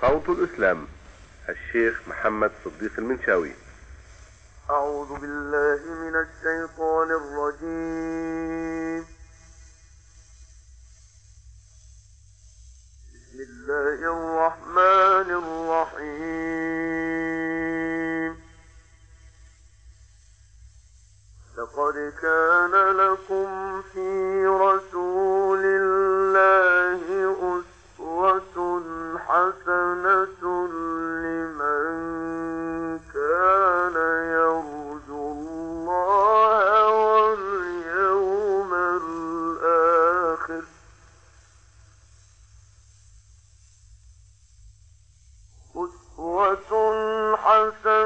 صوت الإسلام الشيخ محمد صديق المنشاوي. أعوذ بالله من الشيطان الرجيم. بسم الله الرحمن also